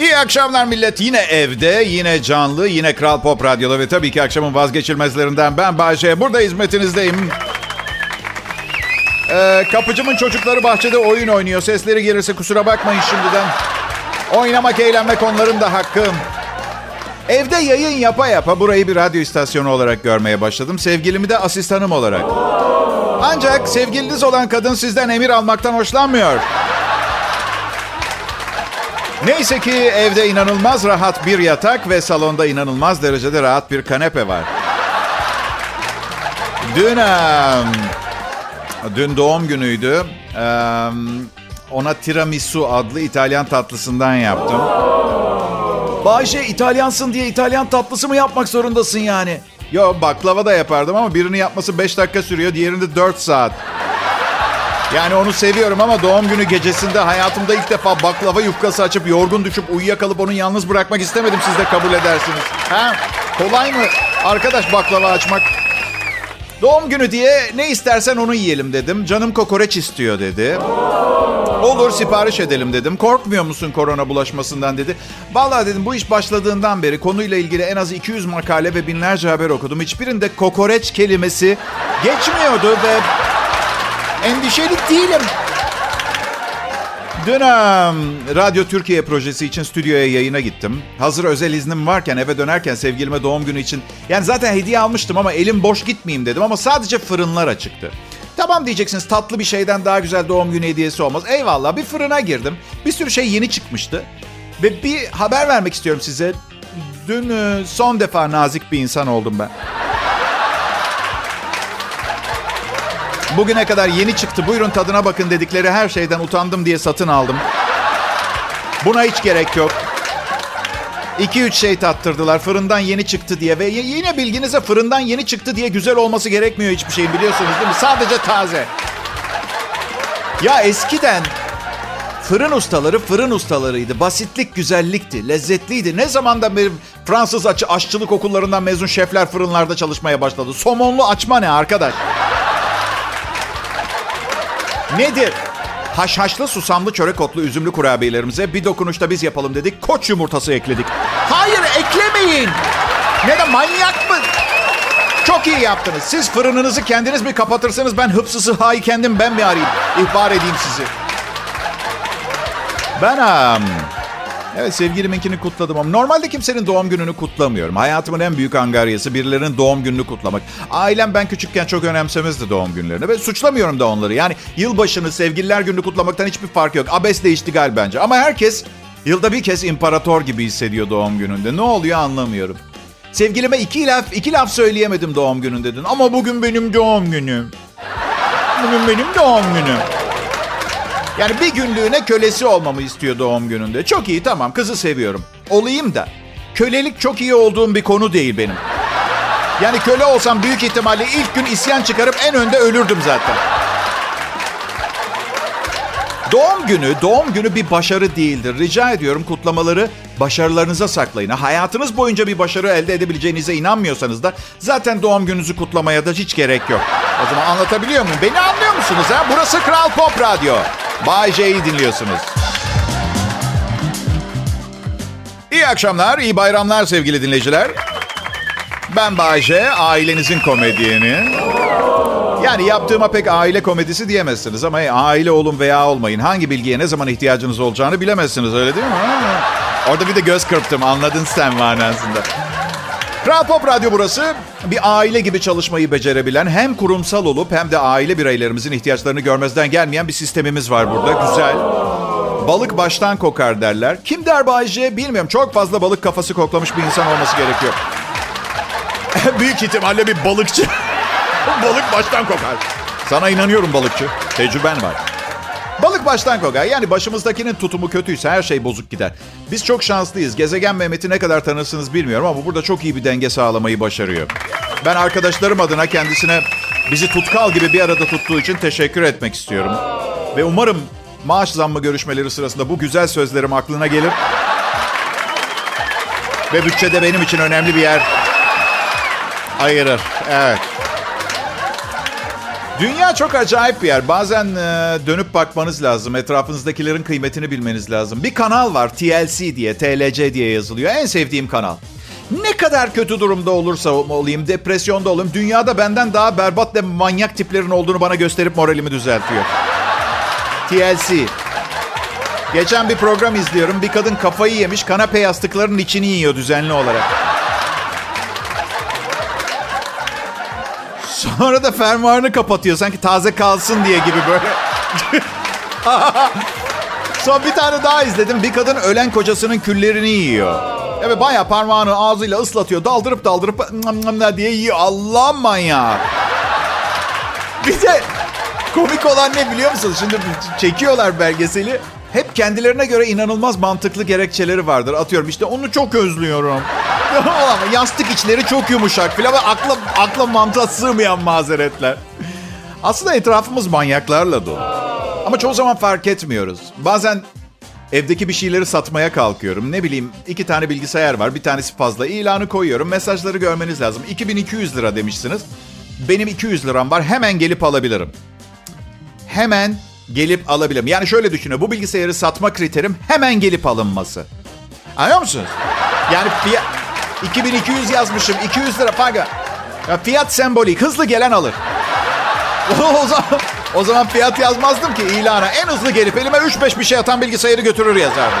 İyi akşamlar millet. Yine evde, yine canlı, yine Kral Pop Radyo'da ve tabii ki akşamın vazgeçilmezlerinden ben Bayce. Burada hizmetinizdeyim. Ee, kapıcımın çocukları bahçede oyun oynuyor. Sesleri gelirse kusura bakmayın şimdiden. Oynamak, eğlenmek onların da hakkı. Evde yayın yapa yapa burayı bir radyo istasyonu olarak görmeye başladım. Sevgilimi de asistanım olarak. Ancak sevgiliniz olan kadın sizden emir almaktan hoşlanmıyor. Neyse ki evde inanılmaz rahat bir yatak ve salonda inanılmaz derecede rahat bir kanepe var. Dün, dün doğum günüydü. Ona tiramisu adlı İtalyan tatlısından yaptım. Bayşe İtalyansın diye İtalyan tatlısı mı yapmak zorundasın yani? Yo baklava da yapardım ama birini yapması 5 dakika sürüyor, diğerinde 4 saat. Yani onu seviyorum ama doğum günü gecesinde hayatımda ilk defa baklava yufkası açıp yorgun düşüp uyuyakalıp onu yalnız bırakmak istemedim. Siz de kabul edersiniz. Ha? Kolay mı arkadaş baklava açmak? Doğum günü diye ne istersen onu yiyelim dedim. Canım kokoreç istiyor dedi. Olur sipariş edelim dedim. Korkmuyor musun korona bulaşmasından dedi. Vallahi dedim bu iş başladığından beri konuyla ilgili en az 200 makale ve binlerce haber okudum. Hiçbirinde kokoreç kelimesi geçmiyordu ve endişeli değilim. Dün um, Radyo Türkiye projesi için stüdyoya yayına gittim. Hazır özel iznim varken eve dönerken sevgilime doğum günü için... Yani zaten hediye almıştım ama elim boş gitmeyeyim dedim ama sadece fırınlar açıktı. Tamam diyeceksiniz tatlı bir şeyden daha güzel doğum günü hediyesi olmaz. Eyvallah bir fırına girdim. Bir sürü şey yeni çıkmıştı. Ve bir haber vermek istiyorum size. Dün son defa nazik bir insan oldum ben. Bugüne kadar yeni çıktı buyurun tadına bakın dedikleri her şeyden utandım diye satın aldım. Buna hiç gerek yok. 2-3 şey tattırdılar fırından yeni çıktı diye. Ve yine bilginize fırından yeni çıktı diye güzel olması gerekmiyor hiçbir şeyin biliyorsunuz değil mi? Sadece taze. Ya eskiden fırın ustaları fırın ustalarıydı. Basitlik güzellikti, lezzetliydi. Ne zamandan beri Fransız aç aşçılık okullarından mezun şefler fırınlarda çalışmaya başladı. Somonlu açma ne arkadaş? Nedir? Haşhaşlı, susamlı, çörek otlu, üzümlü kurabiyelerimize bir dokunuşta biz yapalım dedik. Koç yumurtası ekledik. Hayır eklemeyin. Neden manyak mı? Çok iyi yaptınız. Siz fırınınızı kendiniz mi kapatırsanız ben hıpsı sıhhayı kendim ben mi arayayım? İhbar edeyim sizi. Ben um, Evet sevgiliminkini kutladım ama normalde kimsenin doğum gününü kutlamıyorum. Hayatımın en büyük angaryası birilerinin doğum gününü kutlamak. Ailem ben küçükken çok önemsemezdi doğum günlerini ve suçlamıyorum da onları. Yani yılbaşını, sevgililer gününü kutlamaktan hiçbir fark yok. Abesle iştigal bence. Ama herkes yılda bir kez imparator gibi hissediyor doğum gününde. Ne oluyor anlamıyorum. Sevgilime iki laf, iki laf söyleyemedim doğum gününde dedin. Ama bugün benim doğum günüm. Bugün benim doğum günüm. Yani bir günlüğüne kölesi olmamı istiyor doğum gününde. Çok iyi tamam kızı seviyorum. Olayım da kölelik çok iyi olduğum bir konu değil benim. Yani köle olsam büyük ihtimalle ilk gün isyan çıkarıp en önde ölürdüm zaten. Doğum günü, doğum günü bir başarı değildir. Rica ediyorum kutlamaları başarılarınıza saklayın. Hayatınız boyunca bir başarı elde edebileceğinize inanmıyorsanız da zaten doğum gününüzü kutlamaya da hiç gerek yok. O zaman anlatabiliyor muyum? Beni anlıyor musunuz ha? Burası Kral Pop Radyo. Bay J'yi dinliyorsunuz. İyi akşamlar, iyi bayramlar sevgili dinleyiciler. Ben Bay J, ailenizin komedyeni. Yani yaptığıma pek aile komedisi diyemezsiniz ama aile olun veya olmayın. Hangi bilgiye ne zaman ihtiyacınız olacağını bilemezsiniz öyle değil mi? Orada bir de göz kırptım anladın sen manasında. Kral Pop Radyo burası. Bir aile gibi çalışmayı becerebilen hem kurumsal olup hem de aile bireylerimizin ihtiyaçlarını görmezden gelmeyen bir sistemimiz var burada. Güzel. Balık baştan kokar derler. Kim der Bayce bilmiyorum. Çok fazla balık kafası koklamış bir insan olması gerekiyor. Büyük ihtimalle bir balıkçı. balık baştan kokar. Sana inanıyorum balıkçı. Tecrüben var. Balık baştan kokar. Yani başımızdakinin tutumu kötüyse her şey bozuk gider. Biz çok şanslıyız. Gezegen Mehmet'i ne kadar tanırsınız bilmiyorum ama burada çok iyi bir denge sağlamayı başarıyor. Ben arkadaşlarım adına kendisine bizi tutkal gibi bir arada tuttuğu için teşekkür etmek istiyorum. Ve umarım maaş zammı görüşmeleri sırasında bu güzel sözlerim aklına gelir. Ve bütçede benim için önemli bir yer ayırır. Evet. Dünya çok acayip bir yer. Bazen e, dönüp bakmanız lazım. Etrafınızdakilerin kıymetini bilmeniz lazım. Bir kanal var TLC diye, TLC diye yazılıyor. En sevdiğim kanal. Ne kadar kötü durumda olursa olayım, depresyonda olayım, dünyada benden daha berbat ve manyak tiplerin olduğunu bana gösterip moralimi düzeltiyor. TLC. Geçen bir program izliyorum. Bir kadın kafayı yemiş, kanepe yastıklarının içini yiyor düzenli olarak. Sonra da fermuarını kapatıyor. Sanki taze kalsın diye gibi böyle. Son bir tane daha izledim. Bir kadın ölen kocasının küllerini yiyor. Evet bayağı parmağını ağzıyla ıslatıyor. Daldırıp daldırıp diye yiyor. Allah manyağı. Bir de komik olan ne biliyor musunuz? Şimdi çekiyorlar belgeseli. Hep kendilerine göre inanılmaz mantıklı gerekçeleri vardır. Atıyorum işte onu çok özlüyorum. Yastık içleri çok yumuşak filan. Akla, akla mantığa sığmayan mazeretler. Aslında etrafımız manyaklarla dolu. Ama çoğu zaman fark etmiyoruz. Bazen evdeki bir şeyleri satmaya kalkıyorum. Ne bileyim iki tane bilgisayar var. Bir tanesi fazla. İlanı koyuyorum. Mesajları görmeniz lazım. 2200 lira demişsiniz. Benim 200 liram var. Hemen gelip alabilirim. Hemen gelip alabilirim. Yani şöyle düşünün. Bu bilgisayarı satma kriterim hemen gelip alınması. Anlıyor musunuz? Yani fiyat... 2200 yazmışım. 200 lira paga. Ya fiyat sembolik. Hızlı gelen alır. o zaman, o zaman fiyat yazmazdım ki ilana. En hızlı gelip elime 3-5 bir şey atan bilgisayarı götürür yazardım.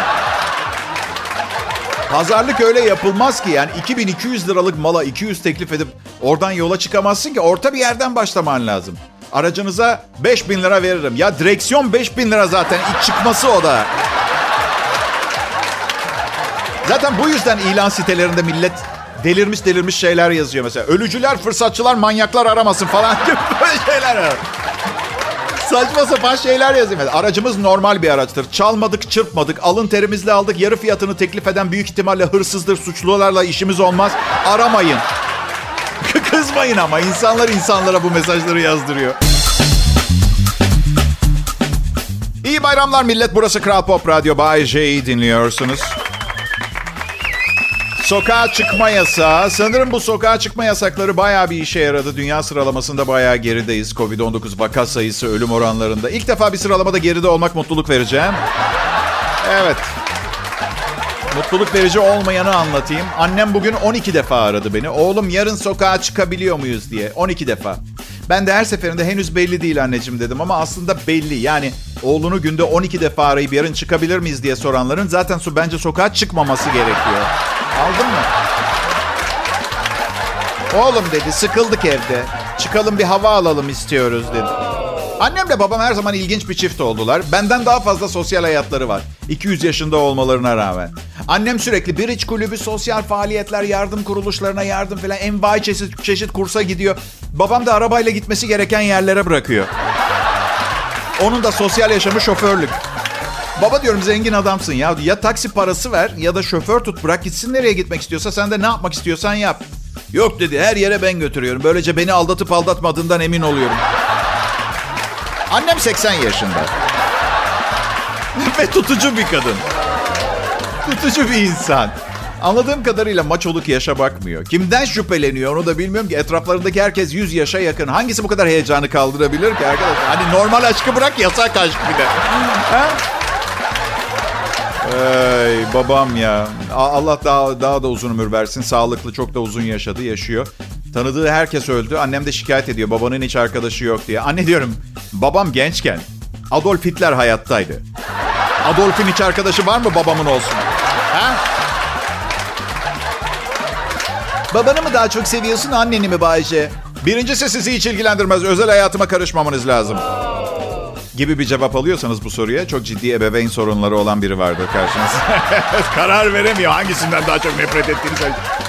Pazarlık öyle yapılmaz ki. Yani 2200 liralık mala 200 teklif edip oradan yola çıkamazsın ki. Orta bir yerden başlaman lazım. Aracınıza 5000 lira veririm. Ya direksiyon 5000 lira zaten. İlk çıkması o da. Zaten bu yüzden ilan sitelerinde millet delirmiş delirmiş şeyler yazıyor mesela. Ölücüler, fırsatçılar, manyaklar aramasın falan gibi böyle şeyler. Saçma sapan şeyler yazıyor. Aracımız normal bir araçtır. Çalmadık, çırpmadık, alın terimizle aldık. Yarı fiyatını teklif eden büyük ihtimalle hırsızdır, suçlularla işimiz olmaz. Aramayın. Kızmayın ama insanlar insanlara bu mesajları yazdırıyor. İyi bayramlar millet. Burası Kral Pop Radyo. Bay J'yi dinliyorsunuz. Sokağa çıkma yasağı. Sanırım bu sokağa çıkma yasakları bayağı bir işe yaradı. Dünya sıralamasında bayağı gerideyiz. Covid-19 vaka sayısı, ölüm oranlarında. İlk defa bir sıralamada geride olmak mutluluk vereceğim. Evet. Mutluluk verici olmayanı anlatayım. Annem bugün 12 defa aradı beni. Oğlum yarın sokağa çıkabiliyor muyuz diye. 12 defa. Ben de her seferinde henüz belli değil anneciğim dedim ama aslında belli. Yani oğlunu günde 12 defa arayıp yarın çıkabilir miyiz diye soranların zaten su bence sokağa çıkmaması gerekiyor. Aldın mı? Oğlum dedi sıkıldık evde. Çıkalım bir hava alalım istiyoruz dedi. Annemle babam her zaman ilginç bir çift oldular. Benden daha fazla sosyal hayatları var. 200 yaşında olmalarına rağmen. Annem sürekli bir iç kulübü, sosyal faaliyetler, yardım kuruluşlarına yardım falan envai çeşit, çeşit kursa gidiyor. Babam da arabayla gitmesi gereken yerlere bırakıyor. Onun da sosyal yaşamı şoförlük. Baba diyorum zengin adamsın ya. Ya taksi parası ver ya da şoför tut bırak gitsin nereye gitmek istiyorsa sen de ne yapmak istiyorsan yap. Yok dedi her yere ben götürüyorum. Böylece beni aldatıp aldatmadığından emin oluyorum. Annem 80 yaşında. Ve tutucu bir kadın. Tutucu bir insan. Anladığım kadarıyla maçoluk yaşa bakmıyor. Kimden şüpheleniyor onu da bilmiyorum ki. Etraflarındaki herkes 100 yaşa yakın. Hangisi bu kadar heyecanı kaldırabilir ki arkadaşlar? Hani normal aşkı bırak yasak aşk bir de. Ey babam ya. Allah daha daha da uzun ömür versin. Sağlıklı, çok da uzun yaşadı, yaşıyor. Tanıdığı herkes öldü. Annem de şikayet ediyor. Babanın hiç arkadaşı yok diye. Anne diyorum, babam gençken Adolf Hitler hayattaydı. Adolf'in hiç arkadaşı var mı babamın olsun? Ha? Babanı mı daha çok seviyorsun, anneni mi Bayce? Birincisi sizi hiç ilgilendirmez. Özel hayatıma karışmamanız lazım gibi bir cevap alıyorsanız bu soruya çok ciddi ebeveyn sorunları olan biri vardır karşınızda. Karar veremiyor hangisinden daha çok nefret ettiğini söyleyecek.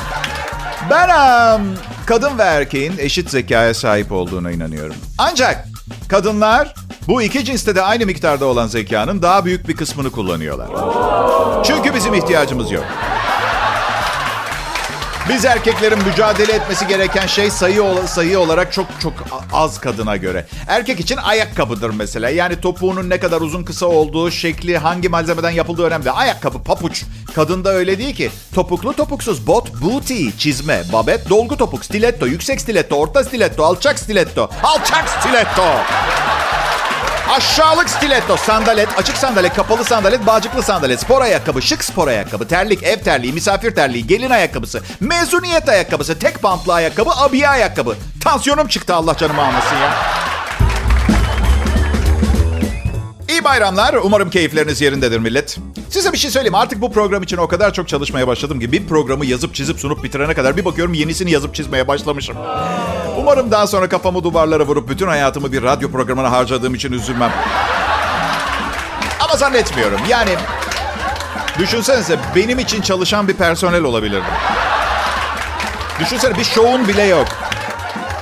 Ben um, kadın ve erkeğin eşit zekaya sahip olduğuna inanıyorum. Ancak kadınlar bu iki cinste de aynı miktarda olan zekanın daha büyük bir kısmını kullanıyorlar. Çünkü bizim ihtiyacımız yok. Biz erkeklerin mücadele etmesi gereken şey sayı sayı olarak çok çok az kadına göre. Erkek için ayakkabıdır mesela. Yani topuğunun ne kadar uzun kısa olduğu, şekli, hangi malzemeden yapıldığı önemli. Ayakkabı, papuç. Kadında öyle değil ki. Topuklu, topuksuz, bot, booty, çizme, babet, dolgu topuk, stiletto, yüksek stiletto, orta stiletto, alçak stiletto. Alçak stiletto. Aşağılık stiletto, sandalet, açık sandalet, kapalı sandalet, bağcıklı sandalet, spor ayakkabı, şık spor ayakkabı, terlik, ev terliği, misafir terliği, gelin ayakkabısı, mezuniyet ayakkabısı, tek pantlı ayakkabı, abiye ayakkabı. Tansiyonum çıktı Allah canımı almasın ya. İyi bayramlar. Umarım keyifleriniz yerindedir millet. Size bir şey söyleyeyim. Artık bu program için o kadar çok çalışmaya başladım ki bir programı yazıp çizip sunup bitirene kadar bir bakıyorum yenisini yazıp çizmeye başlamışım. Umarım daha sonra kafamı duvarlara vurup bütün hayatımı bir radyo programına harcadığım için üzülmem. Ama zannetmiyorum. Yani düşünsenize benim için çalışan bir personel olabilirdim. Düşünsene bir şovun bile yok.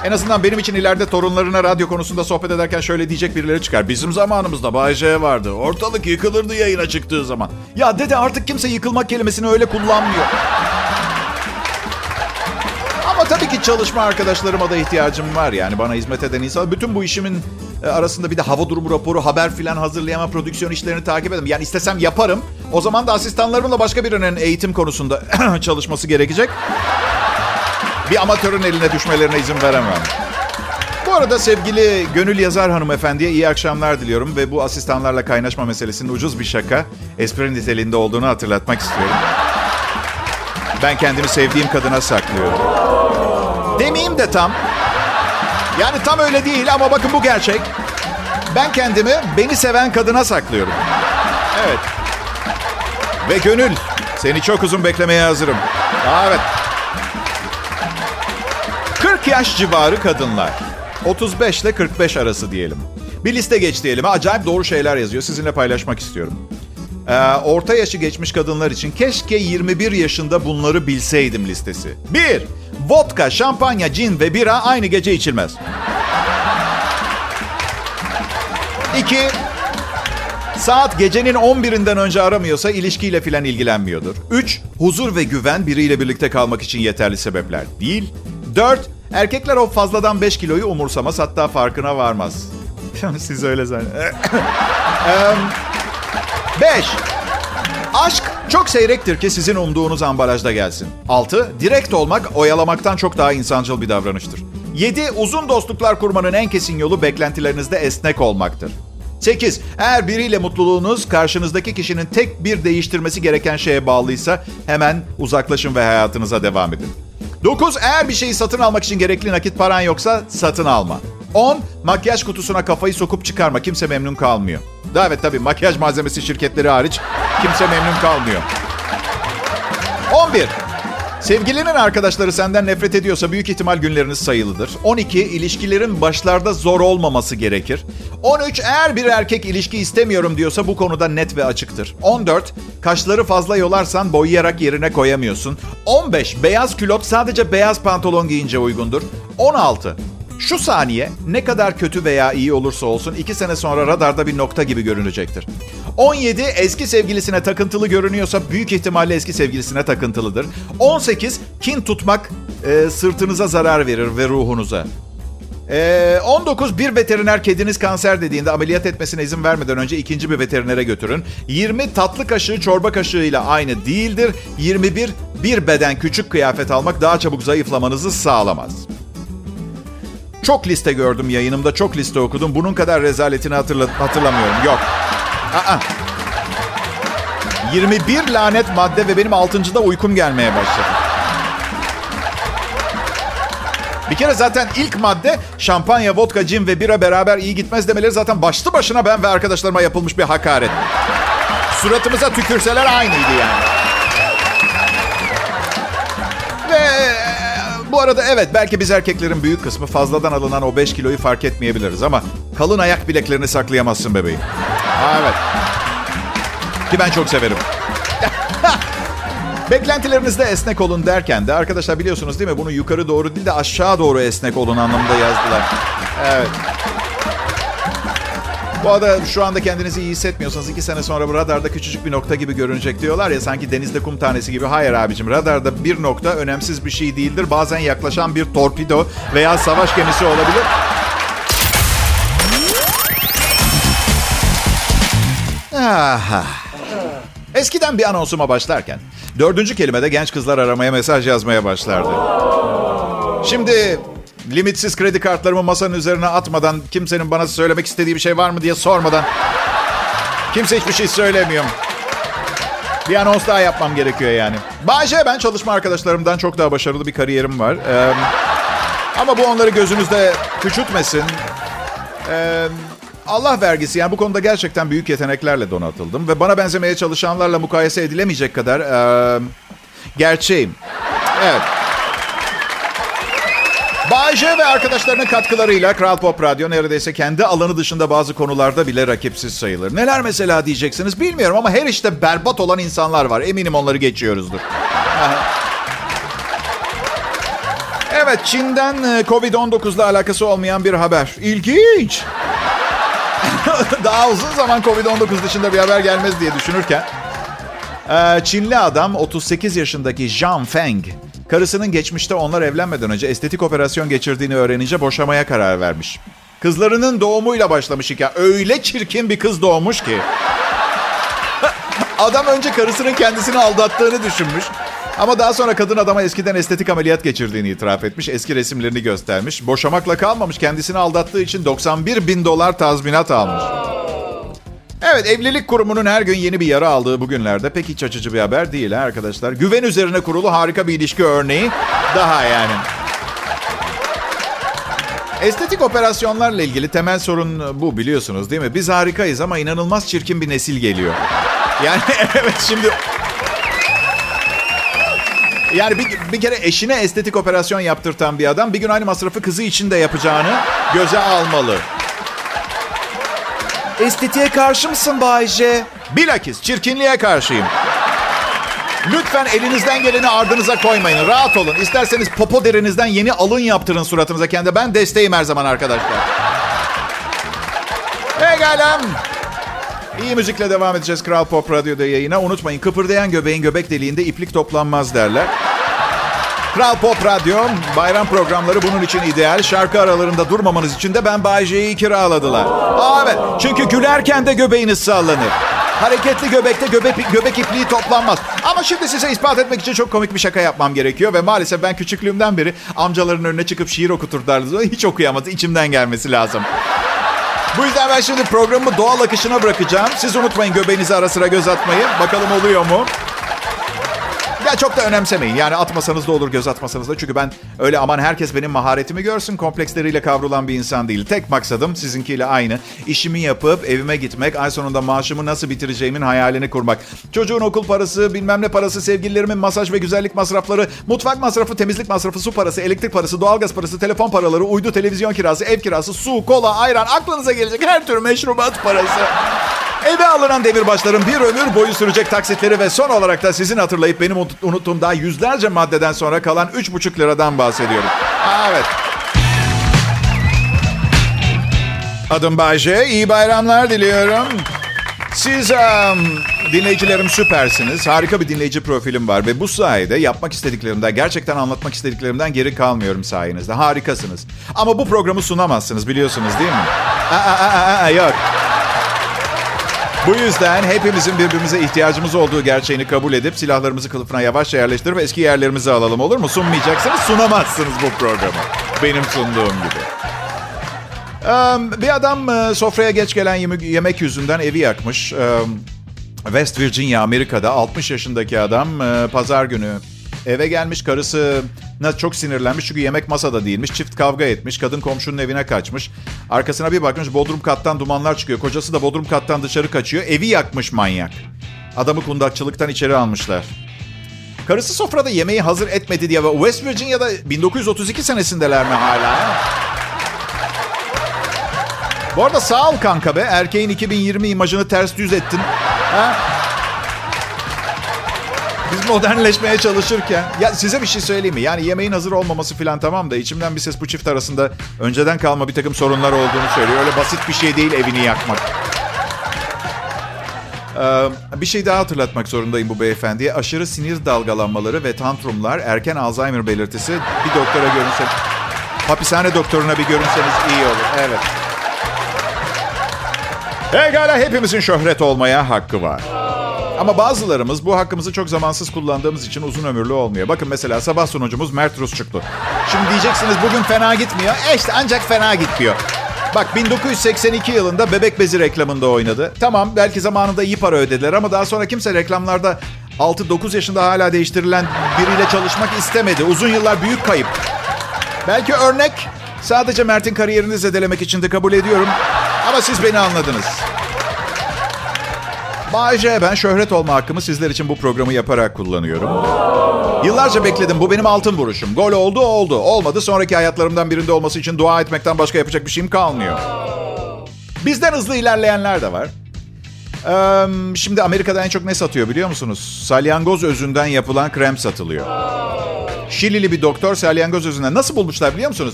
En azından benim için ileride torunlarına radyo konusunda sohbet ederken şöyle diyecek birileri çıkar. Bizim zamanımızda Bay vardı. Ortalık yıkılırdı yayına çıktığı zaman. Ya dede artık kimse yıkılmak kelimesini öyle kullanmıyor. Ama tabii ki çalışma arkadaşlarıma da ihtiyacım var. Yani bana hizmet eden insan. Bütün bu işimin e, arasında bir de hava durumu raporu, haber filan hazırlayamam, prodüksiyon işlerini takip edemem. Yani istesem yaparım. O zaman da asistanlarımla başka birinin eğitim konusunda çalışması gerekecek. Bir amatörün eline düşmelerine izin veremem. Bu arada sevgili Gönül Yazar hanımefendiye iyi akşamlar diliyorum ve bu asistanlarla kaynaşma meselesinin ucuz bir şaka, espri niteliğinde olduğunu hatırlatmak istiyorum. Ben kendimi sevdiğim kadına saklıyorum. Demeyeyim de tam. Yani tam öyle değil ama bakın bu gerçek. Ben kendimi beni seven kadına saklıyorum. Evet. Ve Gönül, seni çok uzun beklemeye hazırım. Evet. 40 yaş civarı kadınlar. 35 ile 45 arası diyelim. Bir liste geç diyelim. Acayip doğru şeyler yazıyor. Sizinle paylaşmak istiyorum. Ee, orta yaşı geçmiş kadınlar için keşke 21 yaşında bunları bilseydim listesi. 1. Vodka, şampanya, cin ve bira aynı gece içilmez. 2. Saat gecenin 11'inden önce aramıyorsa ilişkiyle filan ilgilenmiyordur. 3. Huzur ve güven biriyle birlikte kalmak için yeterli sebepler değil. 4. Erkekler o fazladan 5 kiloyu umursamaz hatta farkına varmaz. Siz öyle zannediyorsunuz. 5. Aşk çok seyrektir ki sizin umduğunuz ambalajda gelsin. 6. Direkt olmak oyalamaktan çok daha insancıl bir davranıştır. 7. Uzun dostluklar kurmanın en kesin yolu beklentilerinizde esnek olmaktır. 8. Eğer biriyle mutluluğunuz karşınızdaki kişinin tek bir değiştirmesi gereken şeye bağlıysa hemen uzaklaşın ve hayatınıza devam edin. 9. Eğer bir şeyi satın almak için gerekli nakit paran yoksa satın alma. 10. Makyaj kutusuna kafayı sokup çıkarma. Kimse memnun kalmıyor. Da evet tabii makyaj malzemesi şirketleri hariç kimse memnun kalmıyor. 11. Sevgilinin arkadaşları senden nefret ediyorsa büyük ihtimal günleriniz sayılıdır. 12. ilişkilerin başlarda zor olmaması gerekir. 13. Eğer bir erkek ilişki istemiyorum diyorsa bu konuda net ve açıktır. 14. Kaşları fazla yolarsan boyayarak yerine koyamıyorsun. 15. Beyaz külot sadece beyaz pantolon giyince uygundur. 16. Şu saniye ne kadar kötü veya iyi olursa olsun iki sene sonra radarda bir nokta gibi görünecektir. 17 eski sevgilisine takıntılı görünüyorsa büyük ihtimalle eski sevgilisine takıntılıdır. 18 kin tutmak e, sırtınıza zarar verir ve ruhunuza. Ee, 19 bir veteriner kediniz kanser dediğinde ameliyat etmesine izin vermeden önce ikinci bir veterinere götürün. 20 tatlı kaşığı çorba kaşığıyla aynı değildir. 21 bir beden küçük kıyafet almak daha çabuk zayıflamanızı sağlamaz. Çok liste gördüm yayınımda, çok liste okudum. Bunun kadar rezaletini hatırla- hatırlamıyorum. Yok. Aa. 21 lanet madde ve benim 6.da uykum gelmeye başladı. Bir kere zaten ilk madde şampanya, vodka, cin ve bira beraber iyi gitmez demeleri zaten başlı başına ben ve arkadaşlarıma yapılmış bir hakaret. Suratımıza tükürseler aynıydı yani. Ve bu arada evet belki biz erkeklerin büyük kısmı fazladan alınan o 5 kiloyu fark etmeyebiliriz ama kalın ayak bileklerini saklayamazsın bebeğim. Evet. Ki ben çok severim. Beklentilerinizde esnek olun derken de arkadaşlar biliyorsunuz değil mi? Bunu yukarı doğru değil de aşağı doğru esnek olun anlamında yazdılar. Evet. Bu arada şu anda kendinizi iyi hissetmiyorsanız iki sene sonra bu radarda küçücük bir nokta gibi görünecek diyorlar ya sanki denizde kum tanesi gibi. Hayır abicim radarda bir nokta önemsiz bir şey değildir. Bazen yaklaşan bir torpido veya savaş gemisi olabilir. Eskiden bir anonsuma başlarken dördüncü kelimede genç kızlar aramaya mesaj yazmaya başlardı. Şimdi limitsiz kredi kartlarımı masanın üzerine atmadan kimsenin bana söylemek istediği bir şey var mı diye sormadan kimse hiçbir şey söylemiyor. Bir anons daha yapmam gerekiyor yani. Bayce ben çalışma arkadaşlarımdan çok daha başarılı bir kariyerim var. Ee, ama bu onları gözünüzde küçültmesin. Ee, Allah vergisi yani bu konuda gerçekten büyük yeteneklerle donatıldım. Ve bana benzemeye çalışanlarla mukayese edilemeyecek kadar e, gerçeğim. Evet. Bayce ve arkadaşlarının katkılarıyla Kral Pop Radyo neredeyse kendi alanı dışında bazı konularda bile rakipsiz sayılır. Neler mesela diyeceksiniz bilmiyorum ama her işte berbat olan insanlar var. Eminim onları geçiyoruzdur. evet Çin'den Covid-19 ile alakası olmayan bir haber. İlginç. Daha uzun zaman Covid-19 dışında bir haber gelmez diye düşünürken Çinli adam 38 yaşındaki Zhang Feng Karısının geçmişte onlar evlenmeden önce estetik operasyon geçirdiğini öğrenince boşamaya karar vermiş. Kızlarının doğumuyla başlamış hikaye. Öyle çirkin bir kız doğmuş ki. Adam önce karısının kendisini aldattığını düşünmüş. Ama daha sonra kadın adama eskiden estetik ameliyat geçirdiğini itiraf etmiş. Eski resimlerini göstermiş. Boşamakla kalmamış. Kendisini aldattığı için 91 bin dolar tazminat almış. Evet evlilik kurumunun her gün yeni bir yara aldığı bugünlerde pek iç açıcı bir haber değil arkadaşlar. Güven üzerine kurulu harika bir ilişki örneği daha yani. Estetik operasyonlarla ilgili temel sorun bu biliyorsunuz değil mi? Biz harikayız ama inanılmaz çirkin bir nesil geliyor. Yani evet şimdi... Yani bir, bir kere eşine estetik operasyon yaptırtan bir adam bir gün aynı masrafı kızı için de yapacağını göze almalı. Estetiğe karşı mısın Bayce? Bilakis çirkinliğe karşıyım. Lütfen elinizden geleni ardınıza koymayın. Rahat olun. İsterseniz popo derinizden yeni alın yaptırın suratınıza kendi. Ben desteğim her zaman arkadaşlar. Pekala. İyi müzikle devam edeceğiz Kral Pop Radyo'da yayına. Unutmayın kıpırdayan göbeğin göbek deliğinde iplik toplanmaz derler. Kral Pop Radyo bayram programları bunun için ideal. Şarkı aralarında durmamanız için de ben Bay kiraladılar. Aa, evet çünkü gülerken de göbeğiniz sallanır. Hareketli göbekte göbek, göbek ipliği toplanmaz. Ama şimdi size ispat etmek için çok komik bir şaka yapmam gerekiyor. Ve maalesef ben küçüklüğümden beri amcaların önüne çıkıp şiir okuturlardı. Hiç okuyamadı. içimden gelmesi lazım. Bu yüzden ben şimdi programı doğal akışına bırakacağım. Siz unutmayın göbeğinize ara sıra göz atmayı. Bakalım oluyor mu? Ya çok da önemsemeyin. Yani atmasanız da olur, göz atmasanız da. Çünkü ben öyle aman herkes benim maharetimi görsün kompleksleriyle kavrulan bir insan değil. Tek maksadım sizinkiyle aynı. İşimi yapıp evime gitmek, ay sonunda maaşımı nasıl bitireceğimin hayalini kurmak. Çocuğun okul parası, bilmem ne parası, sevgililerimin masaj ve güzellik masrafları, mutfak masrafı, temizlik masrafı, su parası, elektrik parası, doğalgaz parası, telefon paraları, uydu, televizyon kirası, ev kirası, su, kola, ayran, aklınıza gelecek her tür meşrubat parası. Eve alınan demirbaşların bir ömür boyu sürecek taksitleri ve son olarak da sizin hatırlayıp benim unuttuğum daha yüzlerce maddeden sonra kalan 3,5 liradan bahsediyorum. evet. Adım Bayce. İyi bayramlar diliyorum. Siz um, dinleyicilerim süpersiniz. Harika bir dinleyici profilim var ve bu sayede yapmak istediklerimden, gerçekten anlatmak istediklerimden geri kalmıyorum sayenizde. Harikasınız. Ama bu programı sunamazsınız biliyorsunuz değil mi? Aa, aa, aa, yok. Bu yüzden hepimizin birbirimize ihtiyacımız olduğu gerçeğini kabul edip silahlarımızı kılıfına yavaşça yerleştirip eski yerlerimizi alalım olur mu? Sunmayacaksınız, sunamazsınız bu programı. Benim sunduğum gibi. Bir adam sofraya geç gelen yemek yüzünden evi yakmış. West Virginia, Amerika'da 60 yaşındaki adam pazar günü eve gelmiş. Karısı çok sinirlenmiş çünkü yemek masada değilmiş. Çift kavga etmiş. Kadın komşunun evine kaçmış. Arkasına bir bakmış bodrum kattan dumanlar çıkıyor. Kocası da bodrum kattan dışarı kaçıyor. Evi yakmış manyak. Adamı kundakçılıktan içeri almışlar. Karısı sofrada yemeği hazır etmedi diye ve West Virginia'da 1932 senesindeler mi hala? Bu arada sağ ol kanka be. Erkeğin 2020 imajını ters düz ettin. Ha? Biz modernleşmeye çalışırken... Ya size bir şey söyleyeyim mi? Yani yemeğin hazır olmaması falan tamam da içimden bir ses bu çift arasında önceden kalma bir takım sorunlar olduğunu söylüyor. Öyle basit bir şey değil evini yakmak. Ee, bir şey daha hatırlatmak zorundayım bu beyefendiye. Aşırı sinir dalgalanmaları ve tantrumlar erken Alzheimer belirtisi. Bir doktora görünse... Hapishane doktoruna bir görünseniz iyi olur. Evet. Pekala hepimizin şöhret olmaya hakkı var. Ama bazılarımız bu hakkımızı çok zamansız kullandığımız için uzun ömürlü olmuyor. Bakın mesela sabah sunucumuz Mert Rusçuklu. Şimdi diyeceksiniz bugün fena gitmiyor. E işte ancak fena gitmiyor. Bak 1982 yılında bebek bezi reklamında oynadı. Tamam belki zamanında iyi para ödediler ama daha sonra kimse reklamlarda 6-9 yaşında hala değiştirilen biriyle çalışmak istemedi. Uzun yıllar büyük kayıp. Belki örnek sadece Mert'in kariyerini zedelemek için de kabul ediyorum. Ama siz beni anladınız. Bayce ben şöhret olma hakkımı sizler için bu programı yaparak kullanıyorum. Yıllarca bekledim. Bu benim altın vuruşum. Gol oldu oldu. Olmadı sonraki hayatlarımdan birinde olması için dua etmekten başka yapacak bir şeyim kalmıyor. Bizden hızlı ilerleyenler de var. Ee, şimdi Amerika'da en çok ne satıyor biliyor musunuz? Salyangoz özünden yapılan krem satılıyor. Şilili bir doktor salyangoz özünden. Nasıl bulmuşlar biliyor musunuz?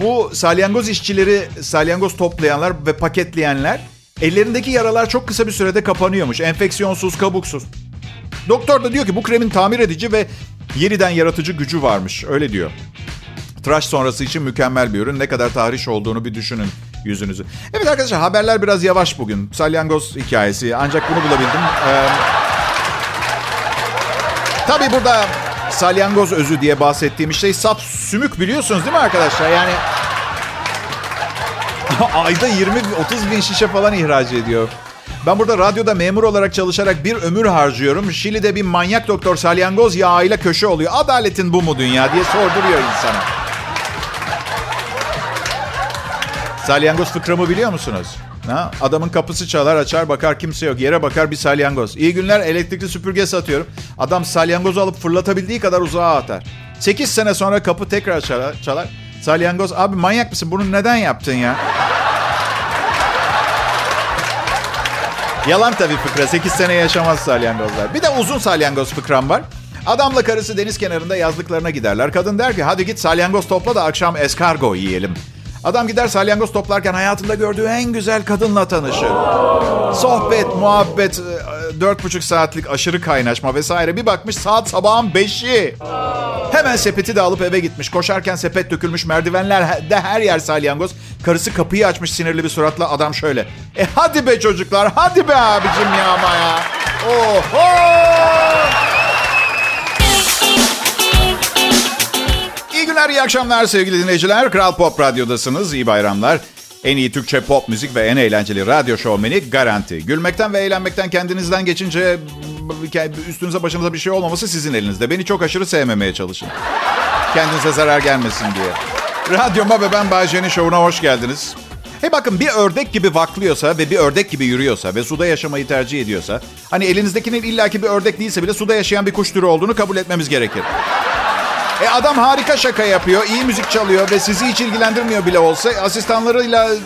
Bu salyangoz işçileri, salyangoz toplayanlar ve paketleyenler ellerindeki yaralar çok kısa bir sürede kapanıyormuş. Enfeksiyonsuz, kabuksuz. Doktor da diyor ki bu kremin tamir edici ve yeniden yaratıcı gücü varmış. Öyle diyor. Tıraş sonrası için mükemmel bir ürün. Ne kadar tahriş olduğunu bir düşünün yüzünüzü. Evet arkadaşlar haberler biraz yavaş bugün. Salyangoz hikayesi. Ancak bunu bulabildim. Ee, tabii burada salyangoz özü diye bahsettiğim şey sap sümük biliyorsunuz değil mi arkadaşlar? Yani ayda 20-30 bin şişe falan ihraç ediyor. Ben burada radyoda memur olarak çalışarak bir ömür harcıyorum. Şili'de bir manyak doktor salyangoz yağıyla köşe oluyor. Adaletin bu mu dünya diye sorduruyor insana. Salyangoz fıkramı biliyor musunuz? Ha? Adamın kapısı çalar açar bakar kimse yok. Yere bakar bir salyangoz. İyi günler elektrikli süpürge satıyorum. Adam salyangozu alıp fırlatabildiği kadar uzağa atar. 8 sene sonra kapı tekrar çalar. çalar. Salyangoz abi manyak mısın bunu neden yaptın ya? Yalan tabii fıkra. 8 sene yaşamaz salyangozlar. Bir de uzun salyangoz fıkram var. Adamla karısı deniz kenarında yazlıklarına giderler. Kadın der ki hadi git salyangoz topla da akşam eskargo yiyelim. Adam gider salyangoz toplarken hayatında gördüğü en güzel kadınla tanışır. Sohbet, muhabbet, e, dört buçuk saatlik aşırı kaynaşma vesaire. Bir bakmış saat sabahın beşi. Hemen sepeti de alıp eve gitmiş. Koşarken sepet dökülmüş merdivenler de her yer salyangoz. Karısı kapıyı açmış sinirli bir suratla. Adam şöyle. E hadi be çocuklar hadi be abicim ya ama ya. Oho! İyi günler, iyi akşamlar sevgili dinleyiciler. Kral Pop Radyo'dasınız. İyi bayramlar. En iyi Türkçe pop müzik ve en eğlenceli radyo şovmeni Garanti. Gülmekten ve eğlenmekten kendinizden geçince üstünüze başınıza bir şey olmaması sizin elinizde. Beni çok aşırı sevmemeye çalışın. Kendinize zarar gelmesin diye. Radyoma ve ben Bayce'nin şovuna hoş geldiniz. Hey bakın bir ördek gibi vaklıyorsa ve bir ördek gibi yürüyorsa ve suda yaşamayı tercih ediyorsa... Hani elinizdekinin illaki bir ördek değilse bile suda yaşayan bir kuş türü olduğunu kabul etmemiz gerekir. E adam harika şaka yapıyor, iyi müzik çalıyor ve sizi hiç ilgilendirmiyor bile olsa asistanlarıyla e,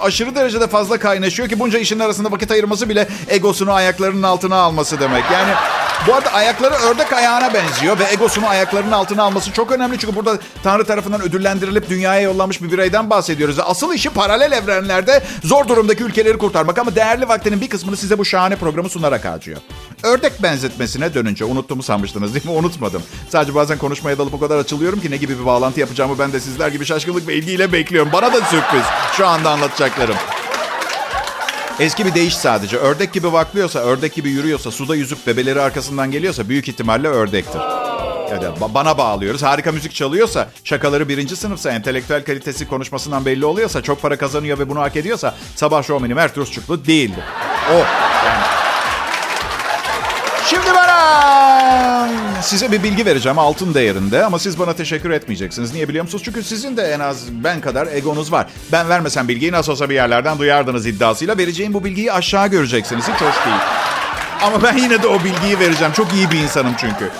aşırı derecede fazla kaynaşıyor ki bunca işin arasında vakit ayırması bile egosunu ayaklarının altına alması demek. Yani bu arada ayakları ördek ayağına benziyor ve egosunu ayaklarının altına alması çok önemli. Çünkü burada Tanrı tarafından ödüllendirilip dünyaya yollanmış bir bireyden bahsediyoruz. Asıl işi paralel evrenlerde zor durumdaki ülkeleri kurtarmak ama değerli vaktinin bir kısmını size bu şahane programı sunarak harcıyor. Ördek benzetmesine dönünce unuttuğumu sanmıştınız değil mi? Unutmadım. Sadece bazen konuşmaya dalıp o kadar açılıyorum ki ne gibi bir bağlantı yapacağımı ben de sizler gibi şaşkınlık ve ilgiyle bekliyorum. Bana da sürpriz şu anda anlatacaklarım. Eski bir deyiş sadece. Ördek gibi vaklıyorsa, ördek gibi yürüyorsa, suda yüzüp bebeleri arkasından geliyorsa büyük ihtimalle ördektir. Ya da bana bağlıyoruz. Harika müzik çalıyorsa, şakaları birinci sınıfsa, entelektüel kalitesi konuşmasından belli oluyorsa, çok para kazanıyor ve bunu hak ediyorsa sabah şovmeni Mert Rusçuklu değildir. O yani. Şimdi bana size bir bilgi vereceğim altın değerinde ama siz bana teşekkür etmeyeceksiniz. Niye biliyor musunuz? Çünkü sizin de en az ben kadar egonuz var. Ben vermesem bilgiyi nasıl olsa bir yerlerden duyardınız iddiasıyla vereceğim bu bilgiyi aşağı göreceksiniz. Hiç hoş değil. Ama ben yine de o bilgiyi vereceğim. Çok iyi bir insanım çünkü.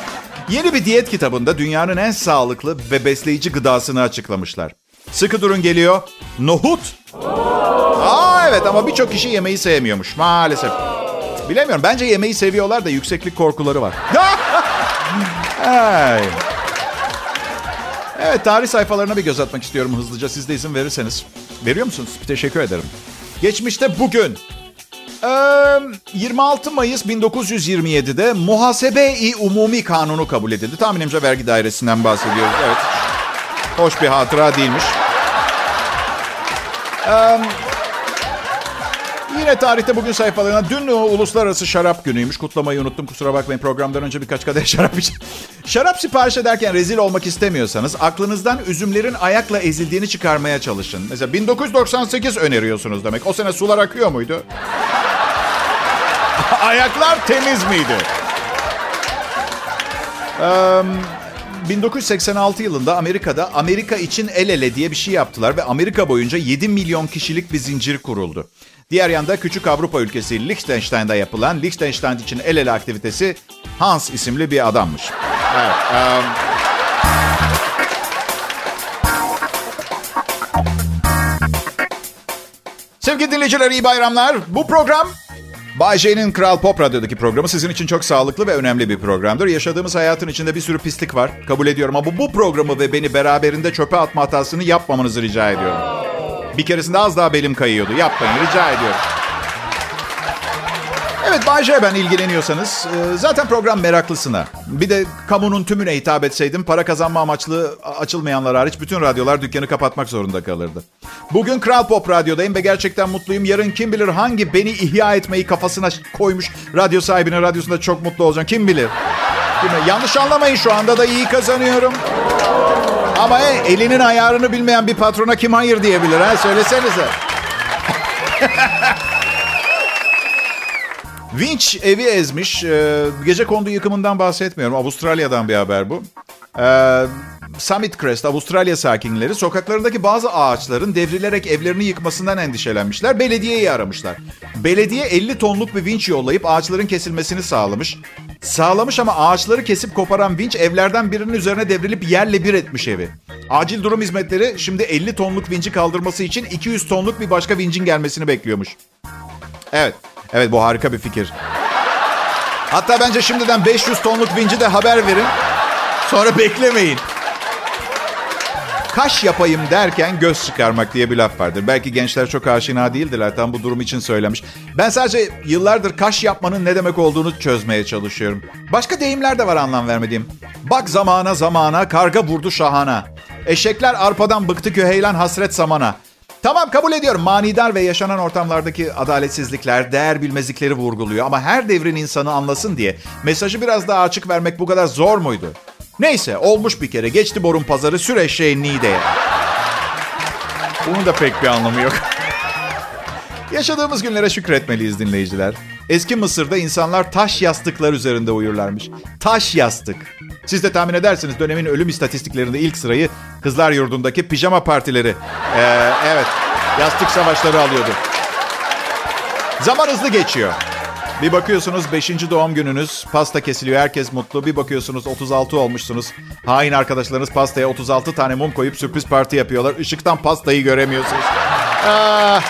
Yeni bir diyet kitabında dünyanın en sağlıklı ve besleyici gıdasını açıklamışlar. Sıkı durun geliyor. Nohut. Aa evet ama birçok kişi yemeği sevmiyormuş maalesef. Bilemiyorum. Bence yemeği seviyorlar da yükseklik korkuları var. Ay. Evet tarih sayfalarına bir göz atmak istiyorum hızlıca. Siz de izin verirseniz. Veriyor musunuz? Teşekkür ederim. Geçmişte bugün 26 Mayıs 1927'de Muhasebe-i Umumi Kanunu kabul edildi. Tahminimce vergi dairesinden bahsediyoruz. Evet. Hoş bir hatıra değilmiş. Yine tarihte bugün sayfalarına dün uluslararası şarap günüymüş. Kutlamayı unuttum kusura bakmayın. Programdan önce birkaç kadeh şarap için. şarap sipariş ederken rezil olmak istemiyorsanız aklınızdan üzümlerin ayakla ezildiğini çıkarmaya çalışın. Mesela 1998 öneriyorsunuz demek. O sene sular akıyor muydu? Ayaklar temiz miydi? Um, 1986 yılında Amerika'da Amerika için el ele diye bir şey yaptılar ve Amerika boyunca 7 milyon kişilik bir zincir kuruldu. Diğer yanda küçük Avrupa ülkesi Liechtenstein'da yapılan Liechtenstein için el ele aktivitesi Hans isimli bir adammış. Evet. Um... Sevgili dinleyiciler iyi bayramlar. Bu program Bay J'nin Kral Pop Radyo'daki programı sizin için çok sağlıklı ve önemli bir programdır. Yaşadığımız hayatın içinde bir sürü pislik var. Kabul ediyorum ama bu programı ve beni beraberinde çöpe atma hatasını yapmamanızı rica ediyorum. Bir keresinde az daha belim kayıyordu. Yapmayın rica ediyorum. Evet Bay ben ilgileniyorsanız e, zaten program meraklısına. Bir de kamunun tümüne hitap etseydim para kazanma amaçlı açılmayanlar hariç bütün radyolar dükkanı kapatmak zorunda kalırdı. Bugün Kral Pop Radyo'dayım ve gerçekten mutluyum. Yarın kim bilir hangi beni ihya etmeyi kafasına koymuş radyo sahibinin radyosunda çok mutlu olacağım. Kim bilir? Yanlış anlamayın şu anda da iyi kazanıyorum. Ama he, elinin ayarını bilmeyen bir patrona kim hayır diyebilir ha? Söylesenize. Winch evi ezmiş. Ee, gece kondu yıkımından bahsetmiyorum. Avustralya'dan bir haber bu. Ee, Summit Crest, Avustralya sakinleri sokaklarındaki bazı ağaçların devrilerek evlerini yıkmasından endişelenmişler. Belediyeyi aramışlar. Belediye 50 tonluk bir vinç yollayıp ağaçların kesilmesini sağlamış. Sağlamış ama ağaçları kesip koparan vinç evlerden birinin üzerine devrilip yerle bir etmiş evi. Acil durum hizmetleri şimdi 50 tonluk vinci kaldırması için 200 tonluk bir başka vincin gelmesini bekliyormuş. Evet, evet bu harika bir fikir. Hatta bence şimdiden 500 tonluk vinci de haber verin. Sonra beklemeyin. Kaş yapayım derken göz çıkarmak diye bir laf vardır. Belki gençler çok aşina değildirler. Tam bu durum için söylemiş. Ben sadece yıllardır kaş yapmanın ne demek olduğunu çözmeye çalışıyorum. Başka deyimler de var anlam vermediğim. Bak zamana zamana, karga vurdu şahana. Eşekler arpadan bıktı köheylan hasret samana. Tamam kabul ediyorum. Manidar ve yaşanan ortamlardaki adaletsizlikler, değer bilmezlikleri vurguluyor. Ama her devrin insanı anlasın diye mesajı biraz daha açık vermek bu kadar zor muydu? Neyse olmuş bir kere. Geçti borun pazarı sür eşeğin Niğde'ye. Bunun da pek bir anlamı yok. Yaşadığımız günlere şükretmeliyiz dinleyiciler. Eski Mısır'da insanlar taş yastıklar üzerinde uyurlarmış. Taş yastık. Siz de tahmin edersiniz dönemin ölüm istatistiklerinde ilk sırayı kızlar yurdundaki pijama partileri. Ee, evet, yastık savaşları alıyordu. Zaman hızlı geçiyor. Bir bakıyorsunuz 5. doğum gününüz, pasta kesiliyor, herkes mutlu. Bir bakıyorsunuz 36 olmuşsunuz. Hain arkadaşlarınız pastaya 36 tane mum koyup sürpriz parti yapıyorlar. Işıktan pastayı göremiyorsunuz. Ah,